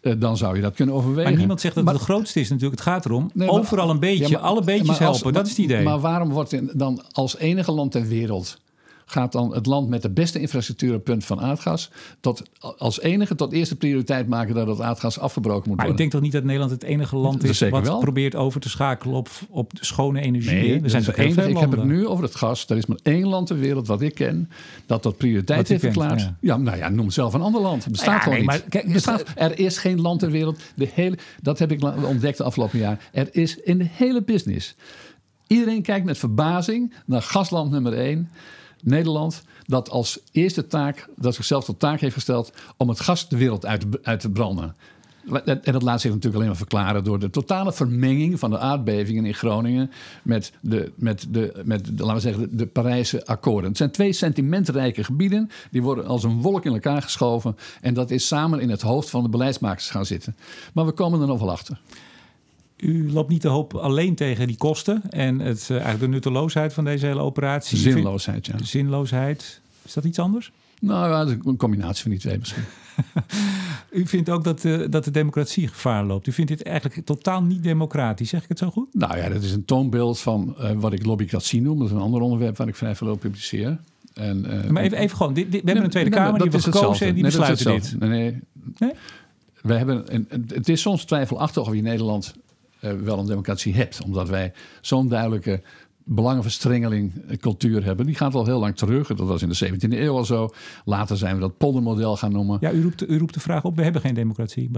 Uh, dan zou je dat kunnen overwegen. Maar niemand zegt dat het de grootste is natuurlijk. Het gaat erom nee, overal een beetje, ja, maar, alle beetjes helpen. dat is het idee. Maar waarom wordt dan als enige land ter wereld gaat dan het land met de beste infrastructuur op punt van aardgas tot als enige tot eerste prioriteit maken dat het aardgas afgebroken moet maar worden. ik denk toch niet dat Nederland het enige land is wat wel. probeert over te schakelen op, op schone energie. Nee, er zijn heel veel Ik heb het nu over het gas. Er is maar één land ter wereld wat ik ken dat dat prioriteit heeft verklaard. Ja. nou ja, noem zelf een ander land. Het bestaat ja, gewoon niet. kijk, bestaat, er is geen land ter wereld. De hele, dat heb ik ontdekt de afgelopen jaar. Er is in de hele business. Iedereen kijkt met verbazing naar gasland nummer één. Nederland dat als eerste taak, dat zichzelf tot taak heeft gesteld om het gas de wereld uit, uit te branden. En dat laat zich natuurlijk alleen maar verklaren door de totale vermenging van de aardbevingen in Groningen met de, met de, met de, laten we zeggen, de, Parijse akkoorden. Het zijn twee sentimentrijke gebieden, die worden als een wolk in elkaar geschoven. En dat is samen in het hoofd van de beleidsmakers gaan zitten. Maar we komen er nog wel achter u loopt niet te hoop alleen tegen die kosten en het, uh, eigenlijk de nutteloosheid van deze hele operatie. Zinloosheid, ja. Zinloosheid. Is dat iets anders? Nou ja, een combinatie van die twee misschien. u vindt ook dat, uh, dat de democratie gevaar loopt. U vindt dit eigenlijk totaal niet democratisch, zeg ik het zo goed? Nou ja, dat is een toonbeeld van uh, wat ik lobbycratie noem. Dat is een ander onderwerp waar ik vrij veel over publiceer. En, maar even, even gewoon, dit, dit, we hebben een Tweede Kamer, die heeft gekozen en die nee, besluiten dit. Nee, nee. nee? We hebben een, het is soms twijfelachtig of je Nederland wel een democratie hebt. Omdat wij zo'n duidelijke belangenverstrengeling eh, cultuur hebben. Die gaat al heel lang terug. Dat was in de 17e eeuw al zo. Later zijn we dat poldermodel gaan noemen. Ja, u roept, u roept de vraag op, we hebben geen democratie.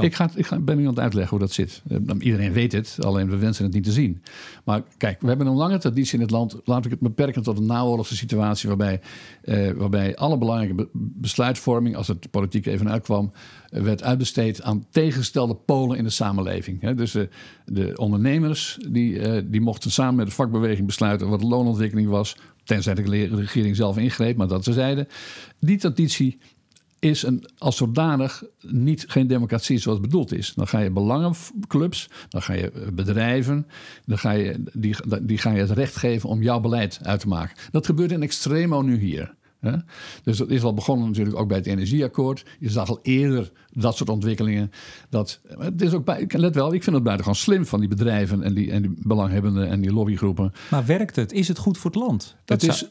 Ik, ga, ik ga, ben nu aan het uitleggen hoe dat zit. Eh, iedereen weet het, alleen we wensen het niet te zien. Maar kijk, we hebben een lange traditie in het land. Laat ik het beperken tot een naoorlogse situatie... waarbij, eh, waarbij alle belangrijke besluitvorming... als het politiek even uitkwam werd uitbesteed aan tegengestelde polen in de samenleving. Dus de, de ondernemers die, eh, die mochten samen met de vakbeweging besluiten wat de loonontwikkeling was, tenzij de regering zelf ingreep, maar dat ze zeiden. Die traditie is een, als zodanig niet geen democratie zoals bedoeld is. Dan ga je belangenclubs, dan ga je bedrijven, dan ga je, die, die ga je het recht geven om jouw beleid uit te maken. Dat gebeurt in extremo nu hier. Dus dat is al begonnen natuurlijk ook bij het energieakkoord. Je zag al eerder dat soort ontwikkelingen. Dat, het is ook bij, let wel, ik vind het buitengewoon slim van die bedrijven en die, en die belanghebbenden en die lobbygroepen. Maar werkt het? Is het goed voor het land? Dat het is,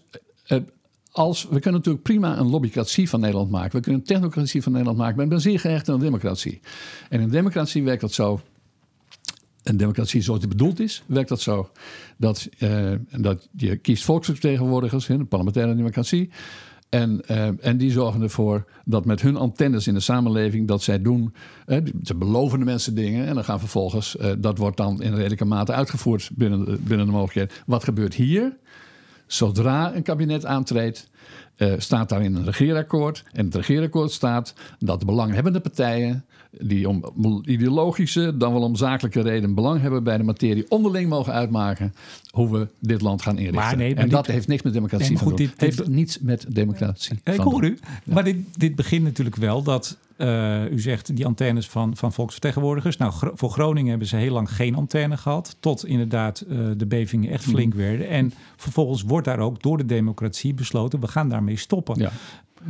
als, we kunnen natuurlijk prima een lobbycratie van Nederland maken. We kunnen een technocratie van Nederland maken. Maar ik ben zeer gehecht aan een democratie. En in een democratie werkt dat zo een democratie zoals die bedoeld is, werkt dat zo. Dat, uh, dat je kiest volksvertegenwoordigers, in de parlementaire democratie. En, uh, en die zorgen ervoor dat met hun antennes in de samenleving dat zij doen. Ze beloven de mensen dingen en dan gaan vervolgens. dat wordt dan in redelijke mate uitgevoerd binnen binnen de mogelijkheden. Wat gebeurt hier? Zodra een kabinet aantreedt, uh, staat daar in een regeerakkoord. En het regeerakkoord staat dat de belanghebbende partijen die om ideologische, dan wel om zakelijke reden belang hebben bij de materie, onderling mogen uitmaken hoe we dit land gaan inrichten. Maar nee, en dat heeft niks met democratie nee, goed, te doen. Dit, heeft niets met democratie Ik hoor u. Maar dit, dit begint natuurlijk wel dat uh, u zegt die antennes van, van volksvertegenwoordigers. Nou, voor Groningen hebben ze heel lang geen antenne gehad. Tot inderdaad uh, de bevingen echt flink mhm. werden. En vervolgens wordt daar ook door de democratie besloten: gaan daarmee stoppen. Ja.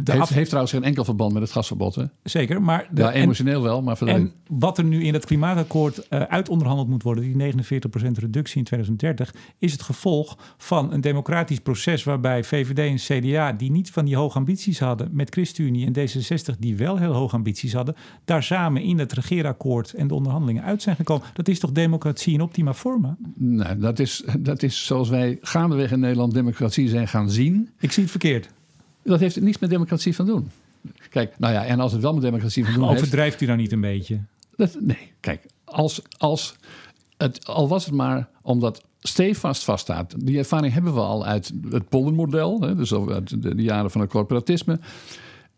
Heeft, heeft, trouwens geen enkel verband met het gasverbod. Hè? Zeker, maar... De, ja, emotioneel wel, maar En wat er nu in het klimaatakkoord uh, uitonderhandeld moet worden... die 49% reductie in 2030... is het gevolg van een democratisch proces... waarbij VVD en CDA, die niet van die hoge ambities hadden... met ChristenUnie en D66, die wel heel hoge ambities hadden... daar samen in het regeerakkoord en de onderhandelingen uit zijn gekomen. Dat is toch democratie in optima forma? Nee, dat is, dat is zoals wij gaandeweg in Nederland democratie zijn gaan zien. Ik zie het verkeerd. Dat heeft niets met democratie van doen. Kijk, nou ja, en als het wel met democratie van doen heeft... Overdrijft u dan niet een beetje? Dat, nee, kijk, als, als het, al was het maar omdat stevast vaststaat. Die ervaring hebben we al uit het poldermodel, hè, dus uit de, de jaren van het corporatisme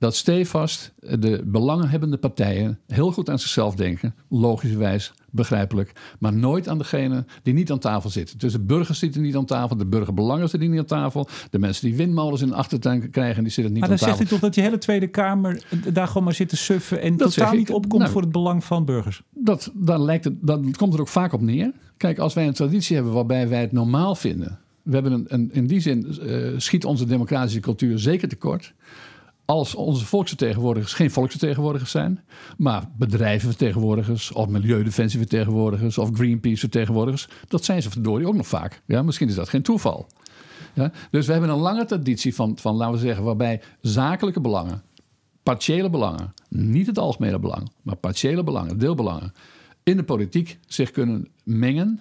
dat stevast de belanghebbende partijen heel goed aan zichzelf denken, logischerwijs, begrijpelijk, maar nooit aan degene die niet aan tafel zitten. Dus de burgers zitten niet aan tafel, de burgerbelangen zitten niet aan tafel, de mensen die windmolens in de achtertuin krijgen, die zitten niet aan tafel. Maar dan zegt u toch dat je hele Tweede Kamer daar gewoon maar zit te suffen en dat totaal niet opkomt nou, voor het belang van burgers? Dat, dan, lijkt het, dan komt er ook vaak op neer. Kijk, als wij een traditie hebben waarbij wij het normaal vinden, we hebben een, een in die zin uh, schiet onze democratische cultuur zeker tekort als onze volksvertegenwoordigers geen volksvertegenwoordigers zijn, maar bedrijvenvertegenwoordigers of milieudefensievertegenwoordigers of Greenpeace-vertegenwoordigers, dat zijn ze verdorie ook nog vaak. Ja, misschien is dat geen toeval. Ja, dus we hebben een lange traditie van, van, laten we zeggen, waarbij zakelijke belangen, partiële belangen, niet het algemene belang, maar partiële belangen, deelbelangen, in de politiek zich kunnen mengen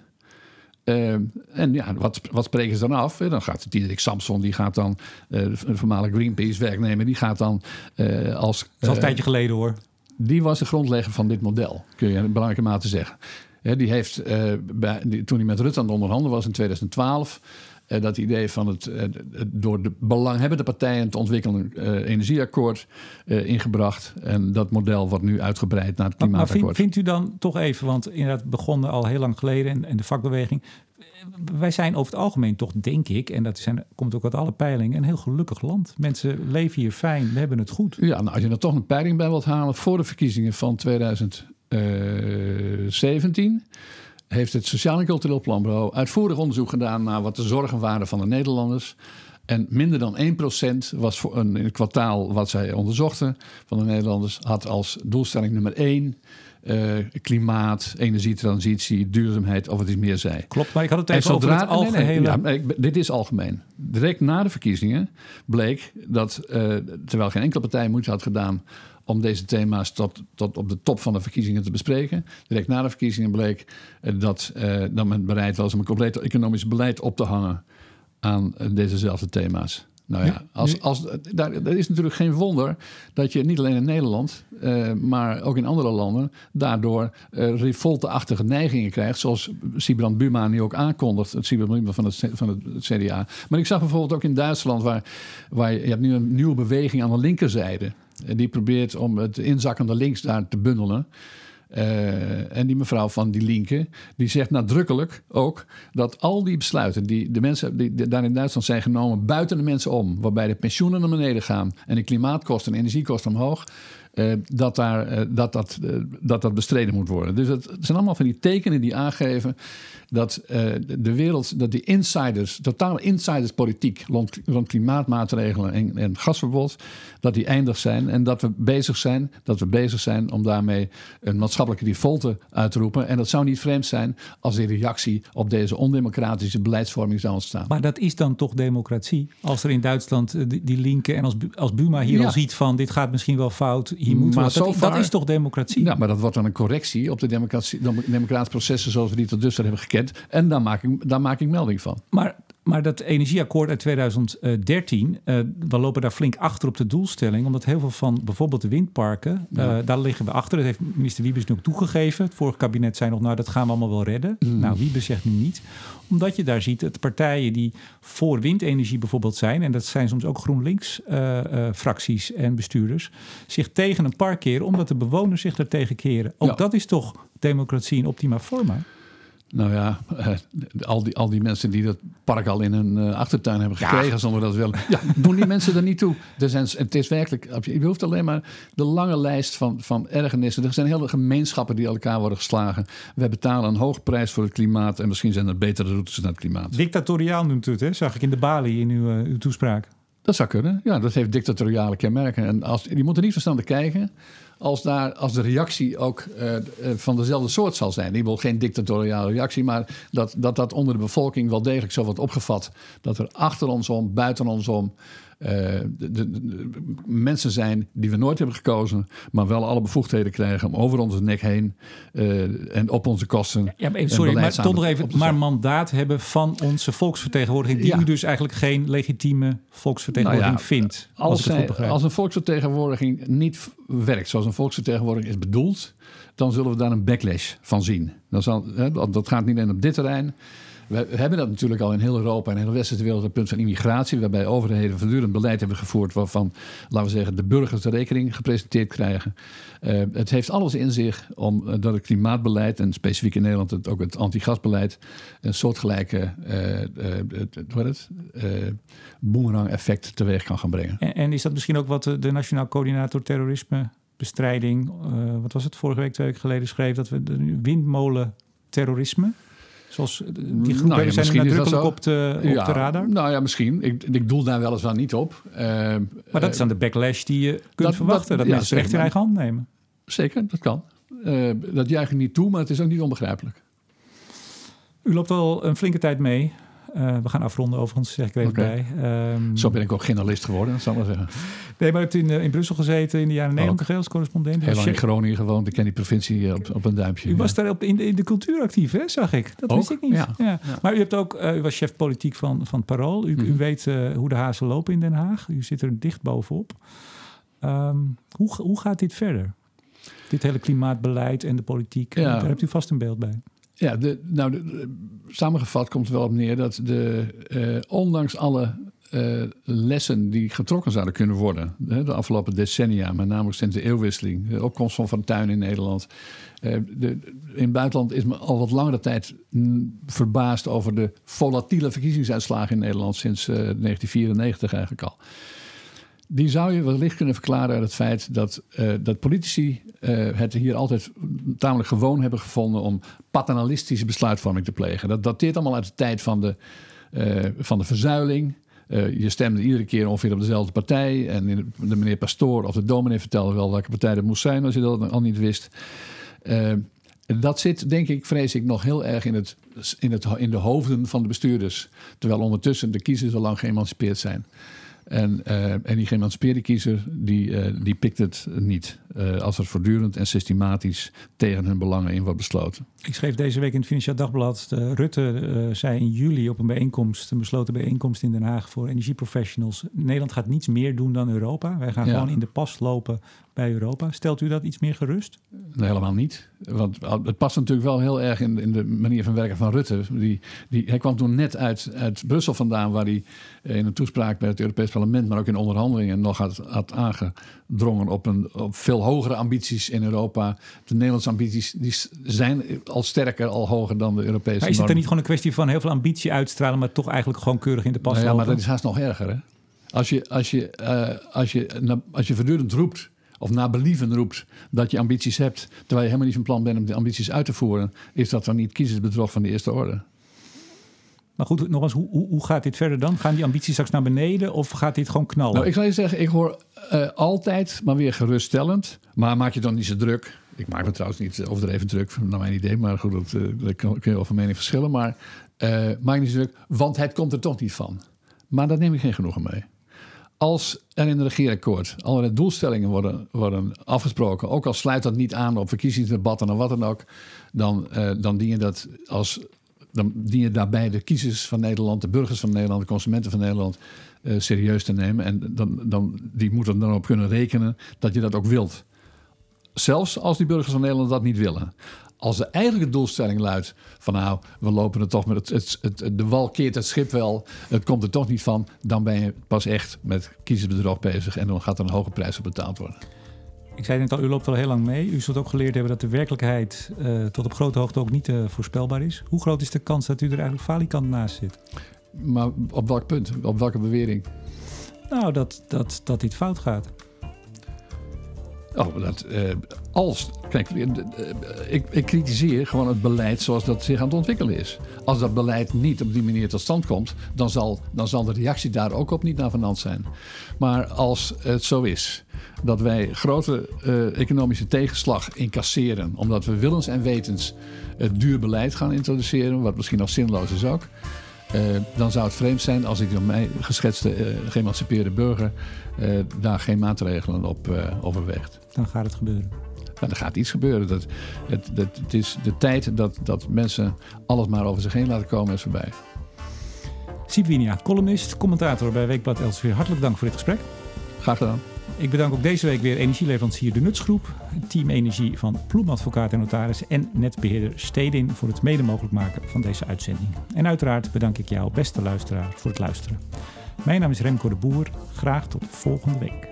uh, en ja, wat, wat spreken ze dan af? Dan gaat Diederik Samson, die gaat dan, uh, een voormalig Greenpeace-werknemer, die gaat dan uh, als... Dat is al een tijdje geleden hoor. Die was de grondlegger van dit model, kun je in belangrijke mate zeggen. die heeft, bij, die, toen hij met Rutte aan het onderhandelen was in 2012 uh, dat idee van het uh, door de belanghebbende partijen te ontwikkelen uh, energieakkoord ingebracht. En dat model wordt nu uitgebreid naar het klimaatakkoord. Maar, vindt, u dan toch even, want inderdaad begonnen al heel lang geleden en, en de vakbeweging. Wij zijn over het algemeen toch, denk ik, en dat zijn, komt ook uit alle peilingen, een heel gelukkig land. Mensen leven hier fijn, we hebben het goed. Ja, nou, als je er toch een peiling bij wilt halen voor de verkiezingen van 2017 heeft het Sociaal en Cultureel Planbureau uitvoerig onderzoek gedaan naar wat de zorgen waren van de Nederlanders. En minder dan 1% was voor een, in het kwartaal wat zij onderzochten van de Nederlanders, had als doelstelling nummer 1 uh, eh, klimaat, energietransitie, duurzaamheid of wat is meer zij. Klopt, maar ik had het even over het algehele... Nee, ja, dit is algemeen. Direct na de verkiezingen bleek dat, uh, terwijl geen enkele partij moeite had gedaan om deze thema's tot, tot op de top van de verkiezingen te bespreken. Direct na de verkiezingen bleek dat, dat men bereid was om een compleet economisch beleid op te hangen aan dezezelfde thema's. Nou ja, als, als, daar, dat is natuurlijk geen wonder dat je niet alleen in Nederland, uh, maar ook in andere landen, daardoor uh, revolte-achtige neigingen krijgt. Zoals Sibrand Buma nu ook aankondigt, het Sibrand Buma van het, van het CDA. Maar ik zag bijvoorbeeld ook in Duitsland, waar, waar je, je hebt nu een nieuwe beweging aan de linkerzijde. Die probeert om het inzakkende links daar te bundelen. Uh, en die mevrouw van die Linke, die zegt nadrukkelijk ook dat al die besluiten die de mensen die daar in Duitsland zijn genomen buiten de mensen om, waarbij de pensioenen naar beneden gaan en de klimaatkosten en energiekosten omhoog, uh, dat, daar, uh, dat, dat, dat dat bestreden moet worden. Dus het, het zijn allemaal van die tekenen die aangeven dat de wereld, dat die insiders, totale insiderspolitiek rond, rond klimaatmaatregelen en, en gasverbod, dat die eindig zijn en dat we bezig zijn, dat we bezig zijn om daarmee een maatschappelijke revolte uit te roepen. En dat zou niet vreemd zijn als die reactie op deze ondemocratische beleidsvorming zou ontstaan. Maar dat is dan toch democratie? Als er in Duitsland eh, die, die linken en als, als Buma hier al ziet van dit gaat misschien wel fout, hier moet maar dat, dat, is toch democratie? Ja, maar dat wordt dan een correctie op de democratie, democratische processen zoals we die tot dusver hebben gekend. En daar maak ik, daar maak ik melding van. Maar, maar dat energieakkoord uit 2013, uh, eh, we lopen daar flink achter op de doelstelling. Omdat heel veel van bijvoorbeeld de windparken, uh, daar liggen we achter. Dat heeft minister Wiebes nu ook toegegeven. Het vorige kabinet zei nog, nou dat gaan we allemaal wel redden. Mm. Nou, Wiebes zegt nu niet. Omdat je daar ziet dat partijen die voor windenergie bijvoorbeeld zijn... en dat zijn soms ook GroenLinks-fracties uh, en bestuurders... zich tegen een park keren omdat de bewoners zich daartegen keren. Ook dat is toch democratie in optima forma? Nou ja, eh, al, die, al die mensen die dat park al in hun uh, achtertuin hebben gekregen, ja. zonder dat willen. Ja, doen die mensen er niet toe. Er zijn, het is werkelijk, je hoeft alleen maar de lange lijst van, van ergernissen. Er zijn hele gemeenschappen die elkaar worden geslagen. We betalen een hoge prijs voor het klimaat en misschien zijn er betere routes naar het klimaat. Dictatoriaal noemt u het, hè? zag ik in de Bali in uw, uh, uw toespraak. Dat zou kunnen. Ja, dat heeft dictatoriale kenmerken. En als, die moeten niet verstandig kijken als, daar, als de reactie ook uh, van dezelfde soort zal zijn. Ik wil geen dictatoriale reactie, maar dat, dat dat onder de bevolking wel degelijk zo wordt opgevat. Dat er achter ons om, buiten ons om uh, de, de, mensen zijn die we nooit hebben gekozen, maar wel alle bevoegdheden krijgen om over onze nek heen uh, en op onze kosten. Ja, maar, sorry, maar toch nog even, maar mandaat hebben van onze volksvertegenwoordiging, die ja. u dus eigenlijk geen legitieme volksvertegenwoordiging nou ja, vindt. Als, als, als een volksvertegenwoordiging niet werkt zoals een volksvertegenwoordiging is bedoeld, dan zullen we daar een backlash van zien. Dan zal, hè, dat gaat niet alleen op dit terrein. We hebben dat natuurlijk al in heel Europa en in de westerse wereld, het punt van immigratie, waarbij overheden voortdurend beleid hebben gevoerd waarvan, laten we zeggen, de burgers de rekening gepresenteerd krijgen. Uh, het heeft alles in zich om uh, dat het klimaatbeleid, en specifiek in Nederland het, ook het antigasbeleid, een soortgelijke uh, het, boemerang-effect teweeg kan gaan brengen. En, en, is dat misschien ook wat de Nationaal Coördinator Terrorismebestrijding, wat was het, vorige week, twee weken geleden schreef, dat we de windmolen terrorisme Zoals eh, die groepen nou, ja, zijn nadrukkelijk op de, op de radar? Nou ja, misschien. Ik, ik doel daar weliswaar niet op. Uh, maar dat is dan de backlash die je kunt dat, verwachten. Dat, dat ja, mensen recht in eigen hand nemen. Zeker, dat kan. Uh, dat juich ik niet toe, maar het is ook niet onbegrijpelijk. U loopt al een flinke tijd mee uh, we gaan afronden overigens, zeg ik er even okay. bij. Um, Zo ben ik ook journalist geworden, dat zal ik maar zeggen. Nee, maar je hebt in, uh, in Brussel gezeten in de jaren 90 als correspondent. Heel lang in Groningen gewoond. Ik ken die provincie op, op een duimpje. U was daar op, in, de, in de cultuur actief, hè, zag ik. Dat ook? wist ik niet. Ja. ja. Maar u, hebt ook, uh, u was chef politiek van, van Parool. U, mm -hmm. u weet hoe de hazen lopen in Den Haag. U zit er dicht bovenop. Um, hoe, hoe gaat dit verder? Dit hele klimaatbeleid en de politiek. Daar hebt u vast een beeld bij. Ja, nou, samengevat komt het wel op neer dat de, uh, ondanks alle uh, lessen die getrokken zouden kunnen worden hè, de afgelopen decennia, met name sinds de eeuwwisseling, de opkomst van Van Tuin in Nederland. Uh, de, in het buitenland is me al wat langere tijd verbaasd over de volatiele verkiezingsuitslagen in Nederland sinds 1994 eigenlijk al. Die zou je wellicht kunnen verklaren uit het feit dat, uh, dat politici uh, het hier altijd tamelijk gewoon hebben gevonden om paternalistische besluitvorming te plegen. Dat dateert allemaal uit de tijd van de, uh, van de verzuiling. je stemde iedere keer ongeveer op dezelfde partij. En de meneer Pastoor of de dominee vertelde wel welke partij dat moest zijn als je dat al niet wist. dat zit, denk ik, vrees ik, nog heel erg in, het, in, het, in de hoofden van de bestuurders. Terwijl ondertussen de kiezers al lang geëmancipeerd zijn. En, uh, en die geëmancipeerde kiezer, die, uh, die pikt het niet. Uh, als er voortdurend en systematisch tegen hun belangen in wordt besloten. Ik schreef deze week in het Financieel Dagblad. Rutte zei in juli op een bijeenkomst, een besloten bijeenkomst in Den Haag voor energieprofessionals. Nederland gaat niets meer doen dan Europa. Wij gaan gewoon in de pas lopen bij Europa. Stelt u dat iets meer gerust? Nee, helemaal niet. Want het past natuurlijk wel heel erg in, in de manier van werken van Rutte. Die, die, hij kwam toen net uit, uit Brussel vandaan, waar hij in een toespraak bij het Europees Parlement, maar ook in onderhandelingen, nog had, had aangedrongen op, een, op veel hogere ambities in Europa. De Nederlandse ambities die zijn al sterker, al hoger dan de Europese. Maar is het er niet gewoon een kwestie van heel veel ambitie uitstralen, maar toch eigenlijk gewoon keurig in de pas nou Ja, maar dat is haast nog erger. Hè? Als je, als je, uh, als je, als je voortdurend roept of naar believen roept dat je ambities hebt, terwijl je helemaal niet van plan bent om die ambities uit te voeren, is dat dan niet kiezersbedrog van de eerste orde? Maar goed, nog eens, hoe, hoe, hoe, gaat dit verder dan? Gaan die ambities straks naar beneden of gaat dit gewoon knallen? Nou, ik zal je zeggen, ik hoor uh, altijd maar weer geruststellend. Maar maak je dan niet zo druk. Ik maak me trouwens niet overdreven druk, naar mijn idee. Maar goed, dat, uh, daar kun je wel van mening verschillen. Maar uh, maak niet zo druk, want het komt er toch niet van. Maar daar neem ik geen genoegen mee als er in het regeerakkoord allerlei doelstellingen worden, worden afgesproken, ook al sluit dat niet aan op verkiezingsdebatten of wat dan ook, dan, uh, dan dien je dat als. Dan dien je daarbij de kiezers van Nederland, de burgers van Nederland, de consumenten van Nederland uh, serieus te nemen. En dan, dan, die moeten dan op kunnen rekenen dat je dat ook wilt. Zelfs als die burgers van Nederland dat niet willen. Als de eigenlijke doelstelling luidt van nou, we lopen er toch met het, het, het, de wal keert het schip wel, het komt er toch niet van, dan ben je pas echt met kiezersbedrog bezig en dan gaat er een hoge prijs op betaald worden. Ik zei net al, u loopt al heel lang mee. U zult ook geleerd hebben dat de werkelijkheid uh, tot op grote hoogte ook niet uh, voorspelbaar is. Hoe groot is de kans dat u er eigenlijk falikant naast zit? Maar op welk punt? Op welke bewering? Nou, dat, dat, dat dit fout gaat. Oh, dat, uh, als. Kijk, ik, ik kritiseer gewoon het beleid zoals dat zich aan het ontwikkelen is. Als dat beleid niet op die manier tot stand komt, dan zal, dan zal de reactie daar ook op niet naar vanand zijn. Maar als het zo is dat wij grote economische tegenslag incasseren, omdat we willens en wetens het duur beleid gaan introduceren, wat misschien nog zinloos is ook. Uh, dan zou het vreemd zijn als ik door mij geschetste uh, geëmancipeerde burger uh, daar geen maatregelen op overweegt. Dan gaat het gebeuren. Nou, er gaat iets gebeuren. Dat, het, dat, het is de tijd dat, dat mensen alles maar over zich heen laten komen is voorbij. Siep Winia, columnist, commentator bij Weekblad Elsevier. Hartelijk dank voor dit gesprek. Graag gedaan. Ik bedank ook deze week weer energieleverancier De Nutsgroep, Team Energie van Ploemadvocaat en Notaris en netbeheerder Stedin voor het mede mogelijk maken van deze uitzending. En uiteraard bedank ik jou, beste luisteraar, voor het luisteren. Mijn naam is Remco de Boer. Graag tot volgende week.